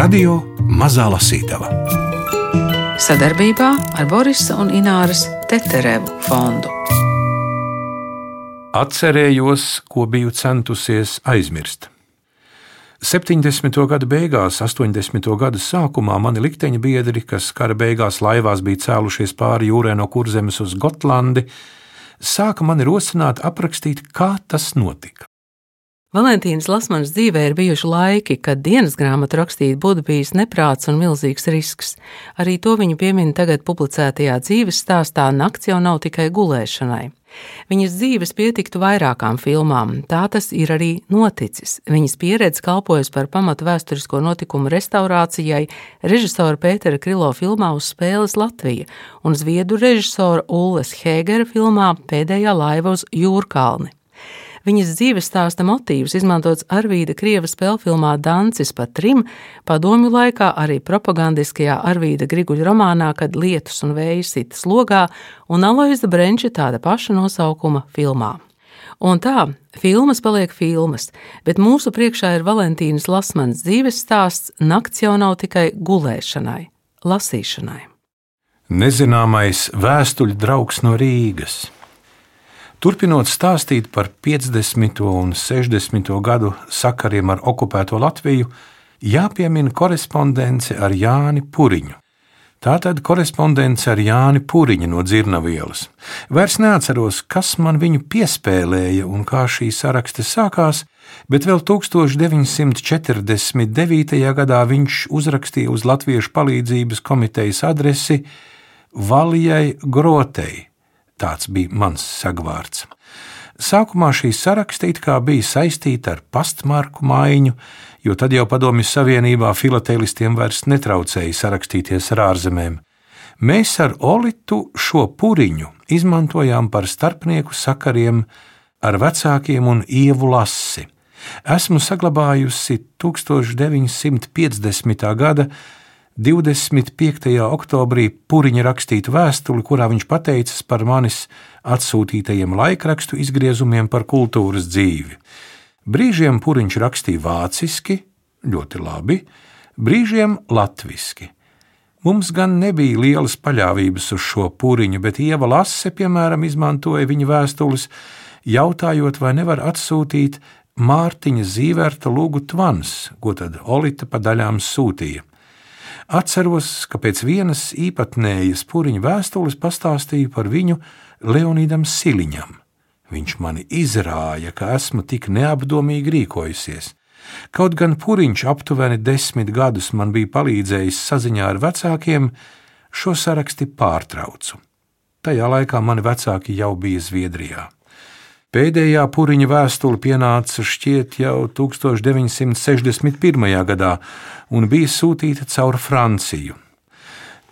Radio Mazā Lasītava sadarbībā ar Borisa un Ināras Teterevu fondu. Atcerējos, ko biju centusies aizmirst. 70. gada beigās, 80. gada sākumā mani likteņa biedri, kas kara beigās laivās bija cēlušies pāri jūrai no kurzemes uz Gotlandi, sāka mani rosināt aprakstīt, kā tas notika. Valentīnas Lasmanas dzīvē ir bijuši laiki, kad dienas grāmatu rakstīt būtu bijis neprāts un milzīgs risks. Arī to viņa piemin tagad publicētajā dzīves stāstā Nakts jau nav tikai gulēšanai. Viņas dzīves pietiktu vairākām filmām, tā tas ir arī noticis. Viņas pieredze kalpojas par pamatu vēsturisko notikumu restaurācijai režisora Pētera Krilo filmā uz spēles Latvija un zviedru režisora Ulles Hēgera filmā Pēdējā laiva uz Jūrkalni. Viņas dzīves stāsta motīvs izmantots Arvīda Krieva spēlfilmā Dancis pa trim, padomju laikā arī propagandiskajā Arvīda Griguļa romānā, kad lietus un vējs sitas logā, un Aloiza Brenča tāda paša nosaukuma filmā. Un tā, filmas paliek filmas, bet mūsu priekšā ir Valentīnas Lasmanas dzīves stāsts Nakts jau nav tikai gulēšanai, lasīšanai. Nezināmais vēstuļu draugs no Rīgas. Turpinot stāstīt par 50. un 60. gadu sakariem ar okupēto Latviju, jāpiemina korespondence ar Jāni Puriņu. Tātad korespondence ar Jāni Puriņu no Dzirnavielas. Vairs neatceros, kas man viņu piespēlēja un kā šī sarakste sākās, bet vēl 1949. gadā viņš uzrakstīja uz Latviešu palīdzības komitejas adresi Valijai Grotei Tāds bija mans sagvārds. Sākumā šī saraksta it kā bija saistīta ar pastmarku maiņu, jo tad jau Padomju Savienībā filatelistiem vairs netraucēja sarakstīties ar ārzemēm. Mēs ar Olitu šo puriņu izmantojām par starpnieku sakariem ar vecākiem un ievu lasi. Esmu saglabājusi 1950. gada 25. oktobrī Puriņa rakstītu vēstuli, kurā viņš pateicas par manis atsūtītajiem laikrakstu izgriezumiem par kultūras dzīvi. Brīžiem Puriņš rakstīja vāciski, ļoti labi, brīžiem latviešu. Mums gan nebija lielas paļāvības uz šo pūriņu, bet Ieva Lase, piemēram, izmantoja viņa vēstules, jautājot, vai nevar atsūtīt Mārtiņa Zīverta lūgu tvans, ko tad Olita pa daļām sūtīja. Atceros, ka pēc vienas īpatnējas puriņa vēstules pastāstīju par viņu Leonīdam Siliņam. Viņš mani izrāja, ka esmu tik neapdomīgi rīkojusies. Kaut gan puriņš aptuveni desmit gadus man bija palīdzējis saziņā ar vecākiem, šo saraksti pārtraucu. Tajā laikā mani vecāki jau bija Zviedrijā. Pēdējā puriņa vēstule pienāca šķiet jau 1961. gadā un bija sūtīta caur Franciju.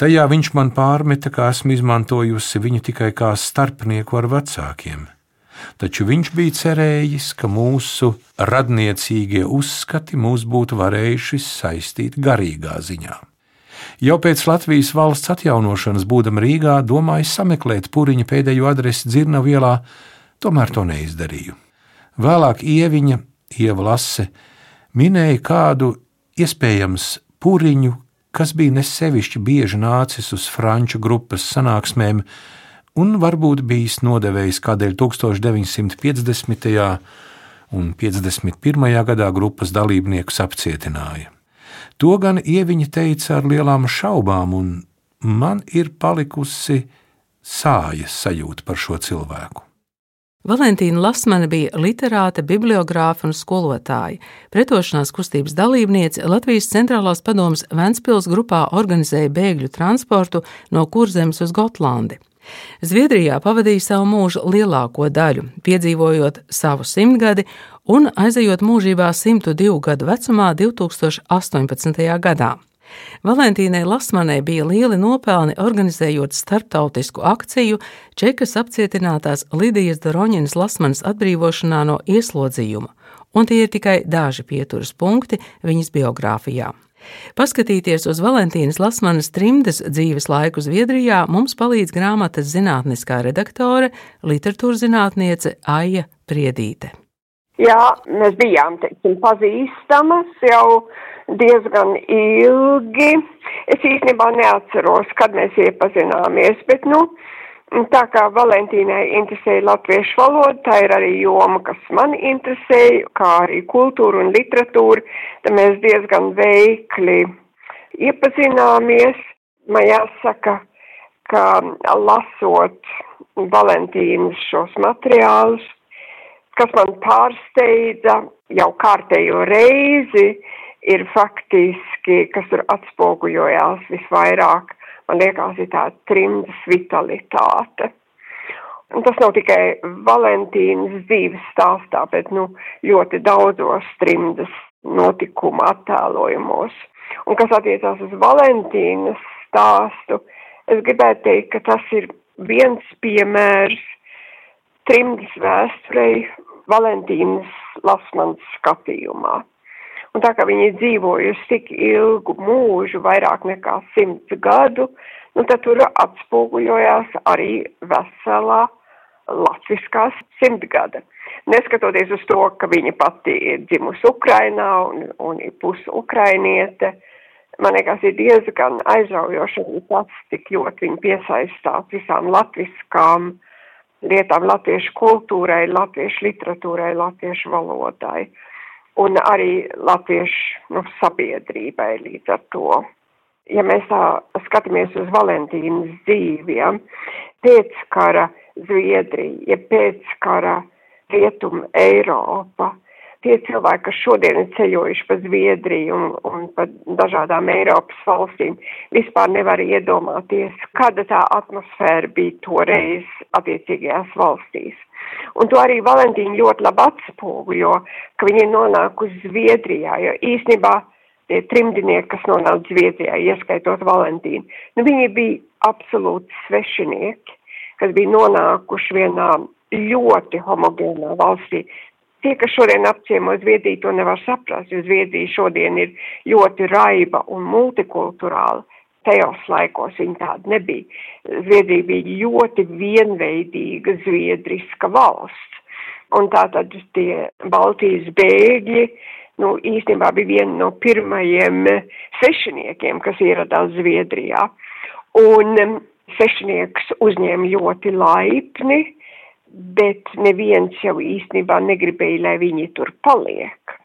Tajā viņš man pārmeta, ka esmu izmantojusi viņu tikai kā starpnieku ar vecākiem. Taču viņš bija cerējis, ka mūsu radniecīgie uzskati mūs būtu varējuši saistīt garīgā ziņā. Jau pēc Latvijas valsts atjaunošanas, būdam Rīgā, domāju sameklēt puriņa pēdējo adresi Dzirnavielā, tomēr to neizdarīju. Vēlāk ieviņa, ieva lase, minēja kādu iespējams puriņu, kas bija nesevišķi bieži nācis uz franču grupas sanāksmēm un varbūt bijis nodevējis kādēļ 1950. un 51. gadā grupas dalībniekus apcietināja. To gan ieviņa teica ar lielām šaubām, un man ir palikusi sājas sajūta par šo cilvēku. Valentīna Lasmane bija literāte, bibliogrāfa un skolotāja. Pretošanās kustības dalībniece Latvijas centrālās padomas Ventspils grupā organizēja bēgļu transportu no Kurzemes uz Gotlandi. Zviedrijā pavadīja savu mūžu lielāko daļu, piedzīvojot savu simtgadi un aizejot mūžībā 102 gadu vecumā 2018. gadā. Valentīnai Lasmanai bija lieli nopelni organizējot starptautisku akciju Čekas apcietinātās Lidijas Doroņinas Lasmanas atbrīvošanā no ieslodzījuma, un tie ir tikai daži pieturas punkti viņas biogrāfijā. Paskatīties uz Valentīnas Lasmanas trimdes dzīves laiku Zviedrijā mums palīdz grāmatas zinātniskā redaktore, literatūras zinātniece Aija Priedīte. Jā, mēs bijām, teiksim, pazīstamas jau diezgan ilgi. Es īstenībā neatceros, kad mēs iepazināmies, bet, nu, tā kā Valentīnai interesēja latviešu valoda, tā ir arī joma, kas man interesēja, kā arī kultūra un literatūra, tad mēs diezgan veikli iepazināmies. Man jāsaka, ka lasot Valentīnas šos materiālus, kas man pārsteidza jau kārtējo reizi, ir faktiski, kas tur atspoguļojās visvairāk, man liekas, ir tā trimdas vitalitāte. Un tas nav tikai Valentīnas dzīves stāstā, bet, nu, ļoti daudzos trimdas notikuma attēlojumos. Un kas attiecās uz Valentīnas stāstu, es gribētu teikt, ka tas ir viens piemērs trimdas vēsturei Valentīnas Lasmans skatījumā. Un tā kā viņi ir dzīvojusi tik ilgu mūžu, vairāk nekā simts gadu, nu tad tur atspoguļojās arī veselā latviskās simtgada. Neskatoties uz to, ka viņa pati ir dzimusi Ukrainā un, un ir pusi ukrainiete, man liekas, ir diezgan aizraujoši tas, cik ļoti viņa piesaistās visām latviskām lietām, latviešu kultūrai, latviešu literatūrai, latviešu valodai un arī latviešu nu, sabiedrībai līdz ar to. Ja mēs tā skatāmies uz Valentīnas dzīvi, ja, pēckara Zviedrija, ja pēckara Rietuma Eiropa, tie cilvēki, kas šodien ir ceļojuši pa Zviedriju un, un pa dažādām Eiropas valstīm, vispār nevar iedomāties, kāda tā atmosfēra bija toreiz attiecīgajās valstīs. Un to arī Valentīna ļoti labi atspoguļo, ka viņi ir nonākusi Zviedrijā, jo īstenībā tie trimdinieki, kas nonāca Zviedrijā, ieskaitot Valentīnu, nu viņi bija absolūti svešinieki, kas bija nonākuši vienā ļoti homogēnā valstī, Tie, kas šodien apciemo Zviedriju, to nevar saprast, jo Zviedrija šodien ir ļoti raiba un multikulturāla. Tajos laikos viņa tāda nebija. Zviedrija bija ļoti vienveidīga zviedriska valsts. Un tātad tie Baltijas bēgļi, nu, īstenībā bija viena no pirmajiem sešiniekiem, kas ieradās Zviedrijā. Un sešinieks uzņēma ļoti laipni, bet neviens jau īstenībā negribēja, lai viņi tur paliek.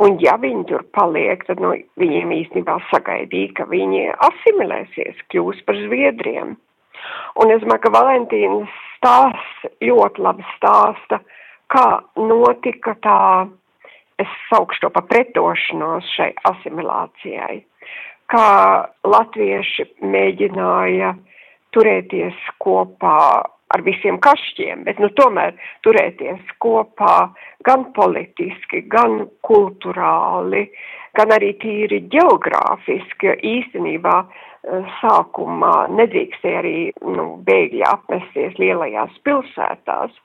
Un ja viņi tur paliek, tad no viņiem īstenībā sagaidīja, ka viņi asimilēsies, kļūs par zviedriem. Un es domāju, ka Valentīnas stāsts ļoti labi stāsta, kā notika tā, es saukšu to pa pretošanos šai asimilācijai, kā latvieši mēģināja turēties kopā ar visiem kašķiem, bet nu tomēr turēties kopā gan politiski, gan kulturāli, gan arī tīri geogrāfiski, jo īstenībā eh, sākumā nedrīkstēja arī nu, bēgļi apmesties lielajās pilsētās,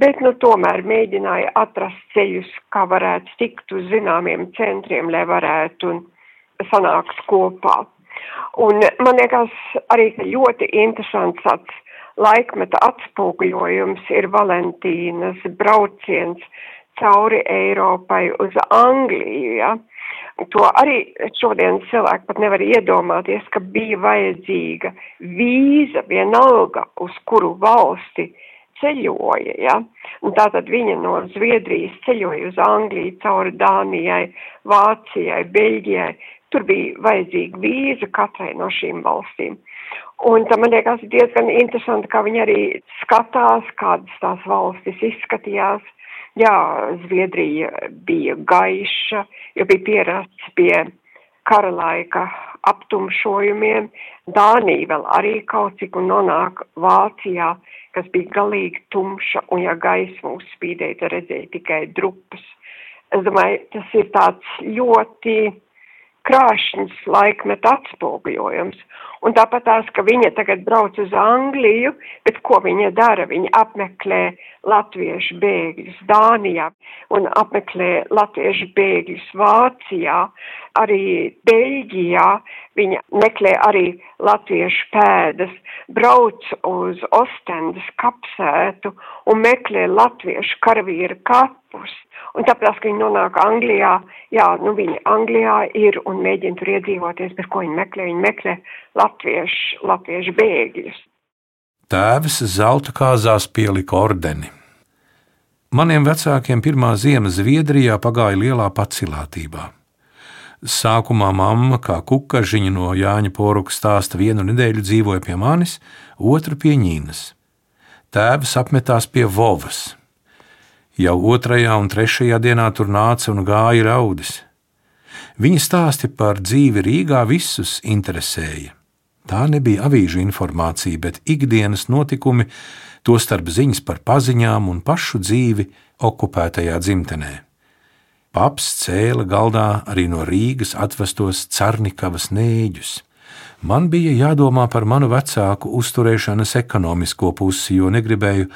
bet nu tomēr mēģināja atrast ceļus, kā varētu tikt uz zināmiem centriem, lai varētu sanākt kopā. Un man liekas arī ļoti interesants tāds laikmeta atspoguļojums ir Valentīnas brauciens cauri Eiropai uz Angliju. Ja? To arī šodien cilvēki pat nevar iedomāties, ka bija vajadzīga vīza vienalga, uz kuru valsti ceļoja. Ja? Un tātad viņa no Zviedrijas ceļoja uz Angliju, cauri Dānijai, Vācijai, Beļģijai. Tur bija vajadzīga vīza katrai no šīm valstīm. Un tam man liekas diezgan interesanti, kā viņi arī skatās, kādas tās valstis izskatījās. Jā, Zviedrija bija gaiša, jo bija pierasts pie kara laika aptumšojumiem. Dānija vēl arī kaut cik un nonāk Vācijā, kas bija galīgi tumša, un ja gaisma uzspīdēja, tad redzēja tikai drupas. Es domāju, tas ir tāds ļoti krāšņs laikmeta atspoguļojums. Un tāpat tās, ka viņa tagad brauc uz Angliju, bet ko viņa dara? Viņa apmeklē latviešu bēgļus Dānijā un apmeklē latviešu bēgļus Vācijā, arī Beļģijā, Viņa meklē arī latviešu pēdas, brauc uz Ostendas kapsētu un meklē latviešu karavīru kapus. Un tāpēc, ka viņi nonāk Anglijā, jā, nu viņi Anglijā ir un mēģina tur iedzīvoties, bet ko viņi meklē? Viņi meklē latviešu, latviešu bēgļus. Tēvs zelta kāzās pielika ordeni. Maniem vecākiem pirmā ziema Zviedrijā pagāja lielā pacilātībā. Sākumā mamma, kā kukažiņa no Jāņa Poruka stāsta, vienu nedēļu dzīvoja pie manis, otru pie Ņīnas. Tēvs apmetās pie Vovas. Jau otrajā un trešajā dienā tur nāca un gāja raudis. Viņa stāsti par dzīvi Rīgā visus interesēja. Tā nebija avīžu informācija, bet ikdienas notikumi, tostarp ziņas par paziņām un pašu dzīvi okupētajā dzimtenē. Paps cēla galdā arī no Rīgas atvestos Carnikavas nēģus. Man bija jādomā par manu vecāku uzturēšanas ekonomisko pusi, jo negribēju,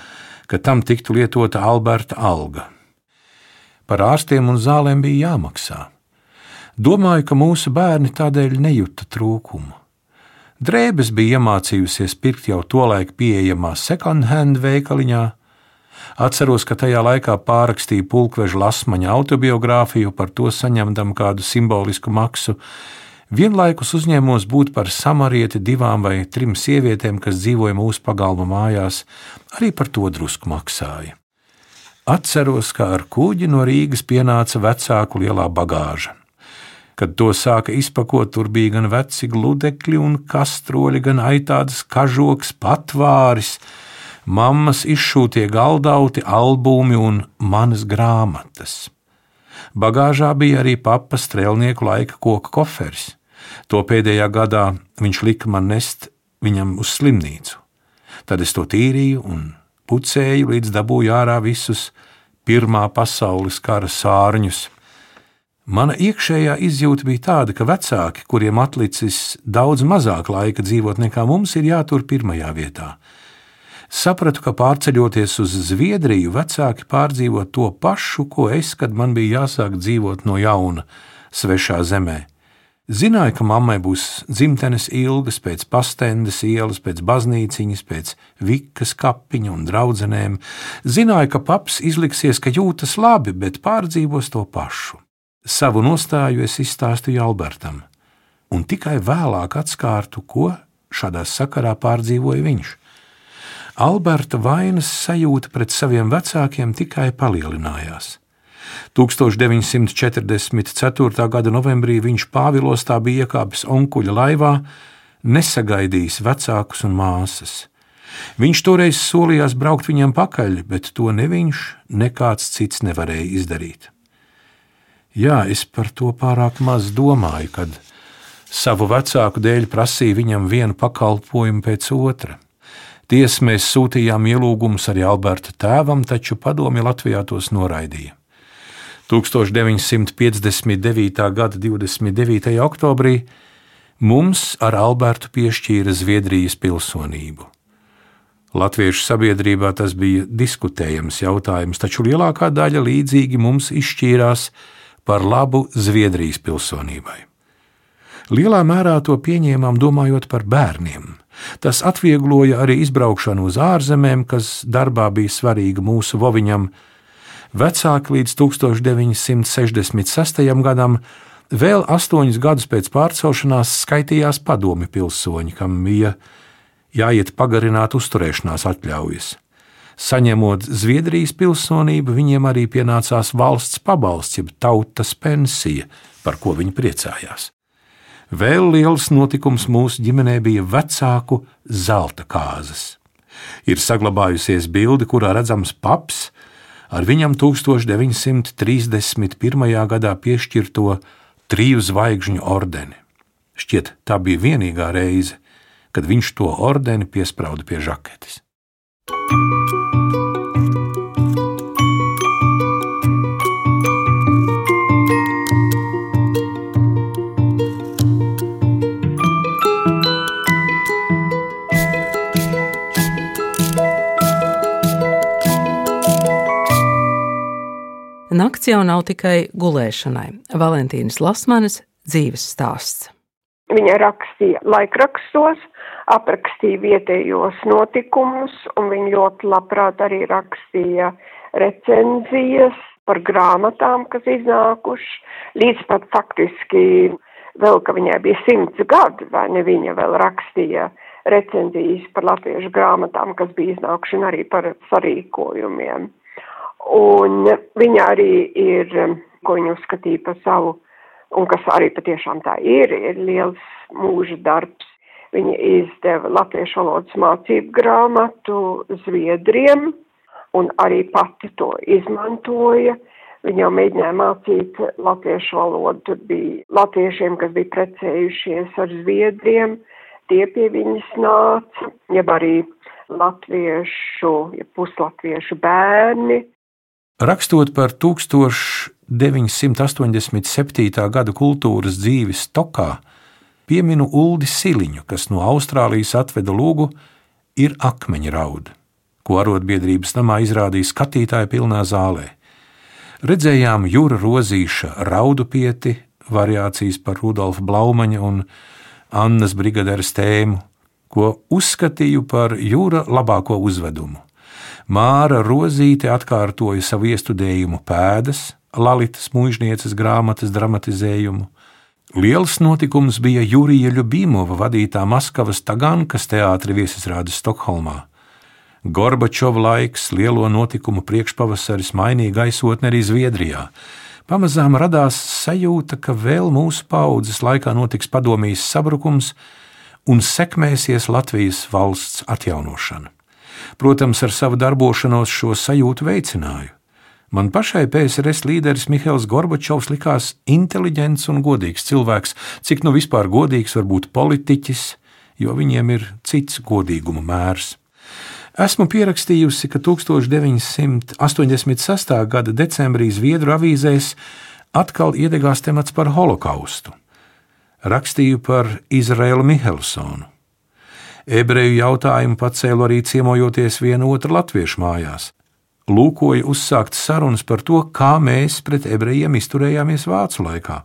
ka tam tiktu lietota Alberta alga. Par ārstiem un zālēm bija jāmaksā. Domāju, ka mūsu bērni tādēļ nejūta trūkumu. Drēbes bija iemācījusies pirkt jau tolaik pieejamā second-hand veikaliņā, Atceros, ka tajā laikā pārrakstīju pulkveža lasmaņa autobiogrāfiju, par to saņemdam kādu simbolisku maksu. Vienlaikus uzņēmos būt par samarieti divām vai trim sievietēm, kas dzīvoja mūsu pagalma mājās, arī par to drusku maksāja. Atceros, kā ar kuģi no Rīgas pienāca vecāku lielā bagāža. Kad to sāka izpakot, tur bija gan veci gludekļi un kastroļi, gan aitādas kažoks, patvāris, mammas izšūtie galdauti, albumi un manas grāmatas. Bagāžā bija arī papa strēlnieku laika koka koferis. To pēdējā gadā viņš lika man nest viņam uz slimnīcu. Tad es to tīrīju un pucēju, līdz dabūju ārā visus Pirmā pasaules kara sārņus. Mana iekšējā izjūta bija tāda, ka vecāki, kuriem atlicis daudz mazāk laika dzīvot nekā mums, ir jātur pirmajā vietā sapratu, ka pārceļoties uz Zviedriju, vecāki pārdzīvo to pašu, ko es, kad man bija jāsāk dzīvot no jauna, svešā zemē. Zināju, ka mammai būs dzimtenes ilgas pēc pastendes ielas, pēc baznīciņas, pēc vikas kapiņa un draudzenēm. Zināju, ka paps izliksies, ka jūtas labi, bet pārdzīvos to pašu. Savu nostāju es izstāstīju Albertam, un tikai vēlāk atskārtu, ko šādā sakarā pārdzīvoja viņš. Alberta vainas sajūta pret saviem vecākiem tikai palielinājās. 1944. gada novembrī viņš Pāvilostā bija iekāpis onkuļa laivā, nesagaidījis vecākus un māsas. Viņš toreiz solījās braukt viņam pakaļ, bet to ne viņš, ne kāds cits nevarēja izdarīt. Jā, es par to pārāk maz domāju, kad savu vecāku dēļ prasīju viņam vienu pakalpojumu pēc otra. Tiesa mēs sūtījām ielūgumus arī Alberta tēvam, taču padomi Latvijā tos noraidīja. 1959. gada 29. oktobrī mums ar Albertu piešķīra Zviedrijas pilsonību. Latviešu sabiedrībā tas bija diskutējams jautājums, taču lielākā daļa līdzīgi mums izšķīrās par labu Zviedrijas pilsonībai. Lielā mērā to pieņēmām domājot par bērniem, Tas atviegloja arī izbraukšanu uz ārzemēm, kas darbā bija svarīga mūsu voviņam. Vecāki līdz 1966. gadam, vēl astoņus gadus pēc pārcelšanās, skaitījās padomi pilsoņi, kam bija jāiet pagarināt uzturēšanās atļaujas. Saņemot Zviedrijas pilsonību, viņiem arī pienācās valsts pabalsts, jeb tautas pensija, par ko viņi priecājās. Vēl liels notikums mūsu ģimenē bija vecāku zelta kāzas. Ir saglabājusies bilde, kurā redzams paps ar viņam 1931. gadā piešķirto triju zvaigžņu ordeni. Šķiet, tā bija vienīgā reize, kad viņš to ordeni piesprāda pie žaketes. Nakts jau nav tikai gulēšanai. Valentīnas Lasmanes dzīves stāsts. Viņa rakstīja laikrakstos, aprakstīja vietējos notikumus, un viņa ļoti labprāt arī rakstīja recenzijas par grāmatām, kas iznākuši, līdz pat faktiski vēl, ka viņai bija simts gadi, vai ne viņa vēl rakstīja recenzijas par latviešu grāmatām, kas bija iznākuši, un arī par sarīkojumiem. Un viņa arī ir, ko viņa uzskatīja par savu un kas arī patiešām tā ir, ir liels mūža darbs. Viņa izdeva latviešu valodas mācību grāmatu Zviedriem un arī pati to izmantoja. Viņa jau mēģināja mācīt latviešu valodu. Tur bija latviešiem, kas bija precējušies ar Zviedriem, tie pie viņas nāca, jeb arī latviešu, ja puslatviešu bērni. Rakstot par 1000 987. gada kultūras dzīvi Stokā pieminu Uldi Siliņu, kas no Austrālijas atveda lūgu, ir akmeņa rauda, ko arotbiedrības namā izrādīja skatītāju pilnā zālē. Redzējām jūra rozīša raudu pieti, variācijas par Rudolfa Blaumaņa un Annas brigaderes tēmu, ko uzskatīju par jūra labāko uzvedumu. Māra Rozīte atkārtoja savu iestudējumu pēdas, Lalitas mūžnieces grāmatas dramatizējumu. Liels notikums bija Jurija Ljubimova vadītā Maskavas Tagankas teātra viesizrāde Stokholmā. Gorbačova laiks, lielo notikumu priekšpavasaris mainīja gaisotni arī Zviedrijā. Pamazām radās sajūta, ka vēl mūsu paudzes laikā notiks padomijas sabrukums un sekmēsies Latvijas valsts atjaunošana. Protams, ar savu darbošanos šo sajūtu veicināju. Man pašai PSRS līderis Mihails Gorbačovs likās inteliģents un godīgs cilvēks, cik nu vispār godīgs var būt politiķis, jo viņiem ir cits godīguma mērs. Esmu pierakstījusi, ka 1986. gada decembrī Zviedru avīzēs atkal iedegās temats par holokaustu. Rakstīju par Izraēlu Mihelsonu. Ebreju jautājumu pacēlu arī ciemojoties vienu otru latviešu mājās lūkoja uzsākt sarunas par to, kā mēs pret ebrejiem izturējāmies vācu laikā.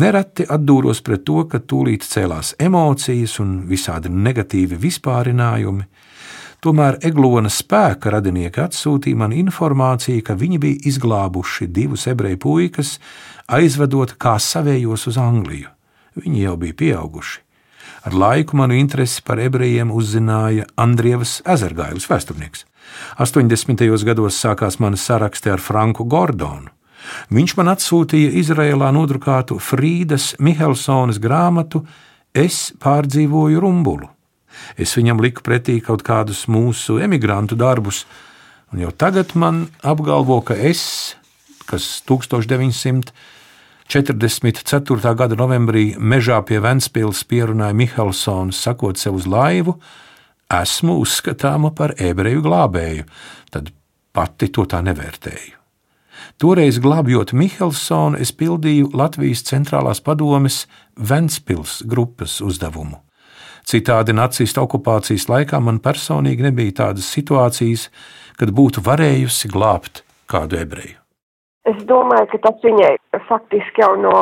Nereti atdūros pret to, ka tūlīt cēlās emocijas un visādi negatīvi vispārinājumi. Tomēr Eglona spēka radinieki atsūtīja man informāciju, ka viņi bija izglābuši divus ebreju puikas, aizvedot kā savējos uz Angliju. Viņi jau bija pieauguši. Ar laiku manu interesi par ebrejiem uzzināja Andrievs Ezergailis, vēsturnieks. 80. gados sākās mana sarakste ar Franku Gordonu. Viņš man atsūtīja Izrēlā nodrukātu Frīdas Mihelsonas grāmatu Es pārdzīvoju rumbulu. Es viņam liku pretī kaut kādus mūsu emigrantu darbus, un jau tagad man apgalvo, ka es, kas 1944. gada novembrī mežā pie Ventspils pierunāja Mihelsonu, sakot sev uz laivu, esmu uzskatāma par ebreju glābēju, tad pati to tā nevērtēju. Toreiz glābjot Mihelsonu, es pildīju Latvijas centrālās padomes Ventspils grupas uzdevumu. Citādi nacistu okupācijas laikā man personīgi nebija tādas situācijas, kad būtu varējusi glābt kādu ebreju. Es domāju, ka tas viņai faktiski jau no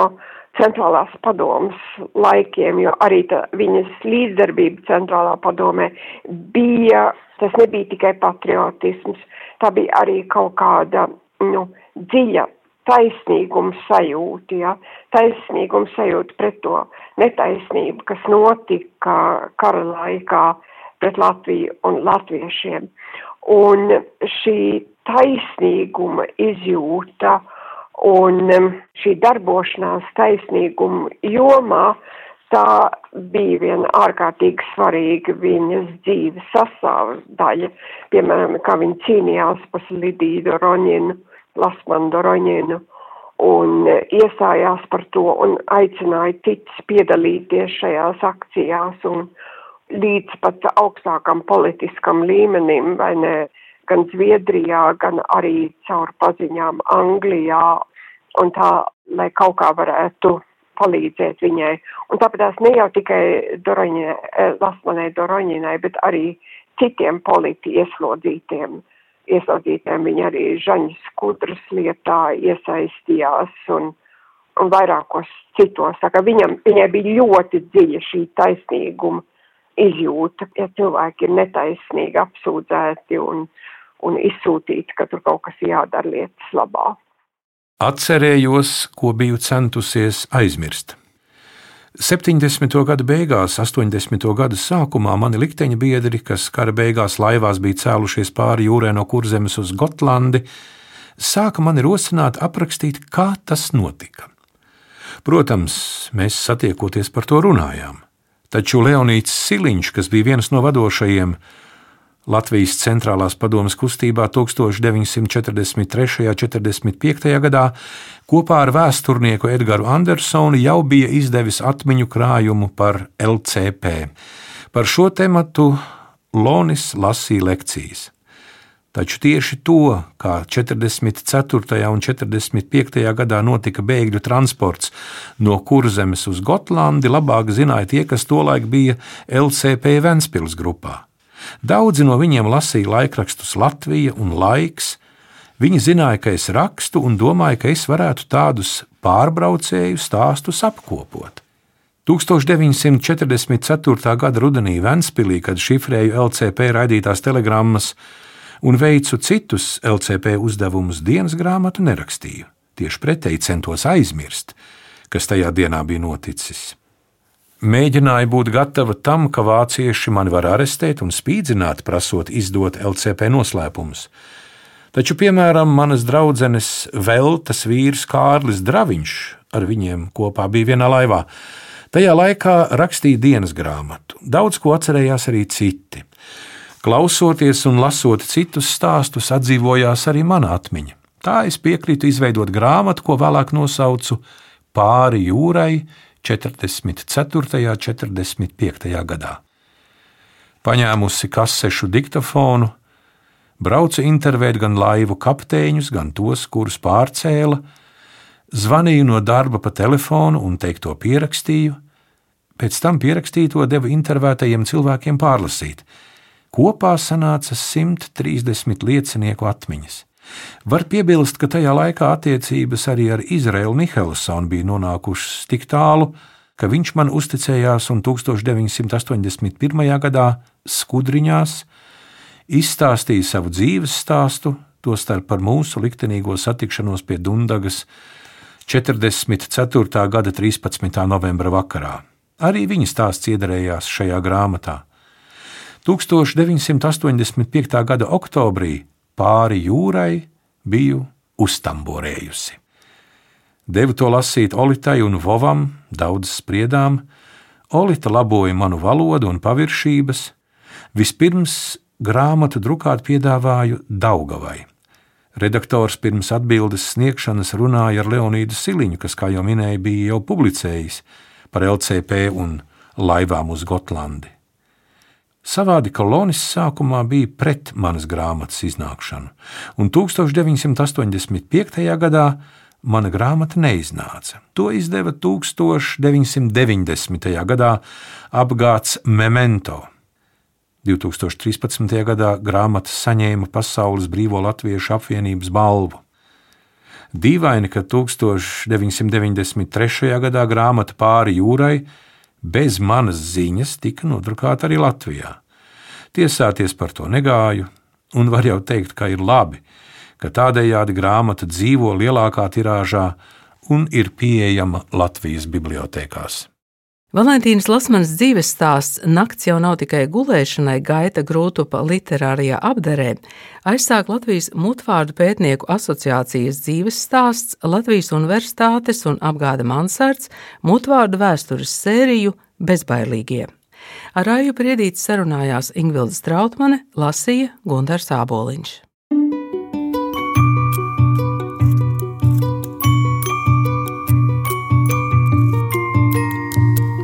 centrālās padomas laikiem, jo arī tā, viņas līdzdarbība centrālā padomē bija, tas nebija tikai patriotisms, tā bija arī kaut kāda, nu, dziļa taisnīguma sajūta, ja, taisnīguma sajūta pret to netaisnību, kas notika kara laikā pret Latviju un latviešiem. Un šī taisnīguma izjūta uh, Un um, šī darbošanās taisnīguma jomā tā bija viena ārkārtīgi svarīga viņas dzīves sastāvs daļa. Piemēram, kā viņa cīnījās par Lidiju Doroņinu, Lasmanu Doroņinu un iestājās par to un aicināja cits piedalīties šajās akcijās un līdz pat augstākam politiskam līmenim, vai ne, gan Zviedrijā, gan arī caur paziņām Anglijā un tā, lai kaut kā varētu palīdzēt viņai. Un tāpēc ne jau tikai Doroņai, eh, Lasmanai Doroņinai, bet arī citiem politi ieslodzītiem. Ieslodzītiem viņa arī Žaņas kudras lietā iesaistījās un, un vairākos citos. Viņam, viņai bija ļoti dziļa šī taisnīguma izjūta, ja cilvēki ir netaisnīgi apsūdzēti un, un izsūtīti, ka tur kaut kas jādara lietas labā. Atcerējos, ko biju centusies aizmirst. 70. gada beigās, 80. gada sākumā mani likteņa biedri, kas kara beigās laivās bija cēlušies pāri jūrē no kurzemes uz Gotlandi, sāka mani rosināt aprakstīt, kā tas notika. Protams, mēs satiekoties par to runājām. Taču Leonīts Siliņš, kas bija viens no vadošajiem Latvijas centrālās padomas kustībā 1943. un 45. gadā, kopā ar vēsturnieku Edgars Andersonu jau bija izdevis atmiņu krājumu par LCP. Par šo tematu Lonis lasīja lekcijas. Taču tieši to, kā 44. un 45. gadā notika bēgļu transports no Kurzemes uz Gotlandi, labāk zināja tie, kas tolaik bija LCP Ventspils grupā. Daudzi no viņiem lasīja laikrakstus Latvija un Laiks. Viņi zināja, ka es rakstu un domāja, ka es varētu tādus pārbraucēju stāstus apkopot. 1944. gada rudenī Ventspīlī, kad šifrēju LCP raidītās telegrammas, un veicu citus LCP uzdevumus dienas grāmatu nerakstīju. Tieši pretēji centos aizmirst, kas tajā dienā bija noticis. Mēģināju būt gatava tam, ka vācieši mani var arestēt un spīdzināt, prasot izdot LCP noslēpumus. Taču, piemēram, manas draudzenes Veltes vīrs Kārlis Draviņš ar viņiem kopā bija vienā laivā. Tajā laikā rakstīja dienas grāmatu. Daudz ko atcerējās arī citi. Klausoties un lasot citus stāstus, atdzīvojās arī mana atmiņa. Tā es piekrītu izveidot grāmatu, ko vēlāk nosaucu Pāri jūrai 44. un 45. gadā. Paņēmusi kasešu diktafonu, braucu intervēt gan laivu kapteiņus, gan tos, kurus pārcēla, zvanīju no darba pa telefonu un teikto pierakstīju, pēc tam pierakstīto devu intervētajiem cilvēkiem pārlasīt Kopā sanāca 130 liecinieku atmiņas. Var piebilst, ka tajā laikā attiecības arī ar Izraelu Mihelsonu bija nonākušas tik tālu, ka viņš man uzticējās un 1981. gadā skudriņās izstāstīja savu dzīves stāstu, tostarp par mūsu liktenīgo satikšanos pie Dundagas 44. gada 13. novembra vakarā. Arī viņa stāsts iedarējās šajā grāmatā. 1985. gada oktobrī pāri jūrai biju uztamborējusi. Devu to lasīt Olitai un Vovam, daudz spriedām, Olita laboja manu valodu un paviršības, vispirms grāmatu drukāt piedāvāju Daugavai. Redaktors pirms atbildes sniegšanas runāja ar Leonīdu Siliņu, kas, kā jau minēju, bija jau publicējis par LCP un laivām uz Gotlandi. Savādi kolonis sākumā bija pret manas grāmatas iznākšanu, un 1985. gadā mana grāmata neiznāca. To izdeva 1990. gadā apgāds Memento. 2013. gadā grāmata saņēma Pasaules Brīvo Latviešu apvienības balvu. Dīvaini, ka 1993. gadā grāmata pāri jūrai bez manas ziņas tika nodrukāta arī Latvijā. Tiesāties par to negāju, un var jau teikt, ka ir labi, ka tādējādi grāmata dzīvo lielākā tirāžā un ir pieejama Latvijas bibliotekās. Valentīnas Lasmanas dzīves stāsts Nakts jau nav tikai gulēšanai, gaita grūtupa literārajā apdarē, aizsāk Latvijas mutvārdu pētnieku asociācijas dzīves stāsts, Latvijas Universitātes un apgāda Mansards mutvārdu vēstures sēriju Bezbailīgie. Ar Rāju Priedīti sarunājās Ingvilda Strautmane, lasīja Gundars Āboliņš.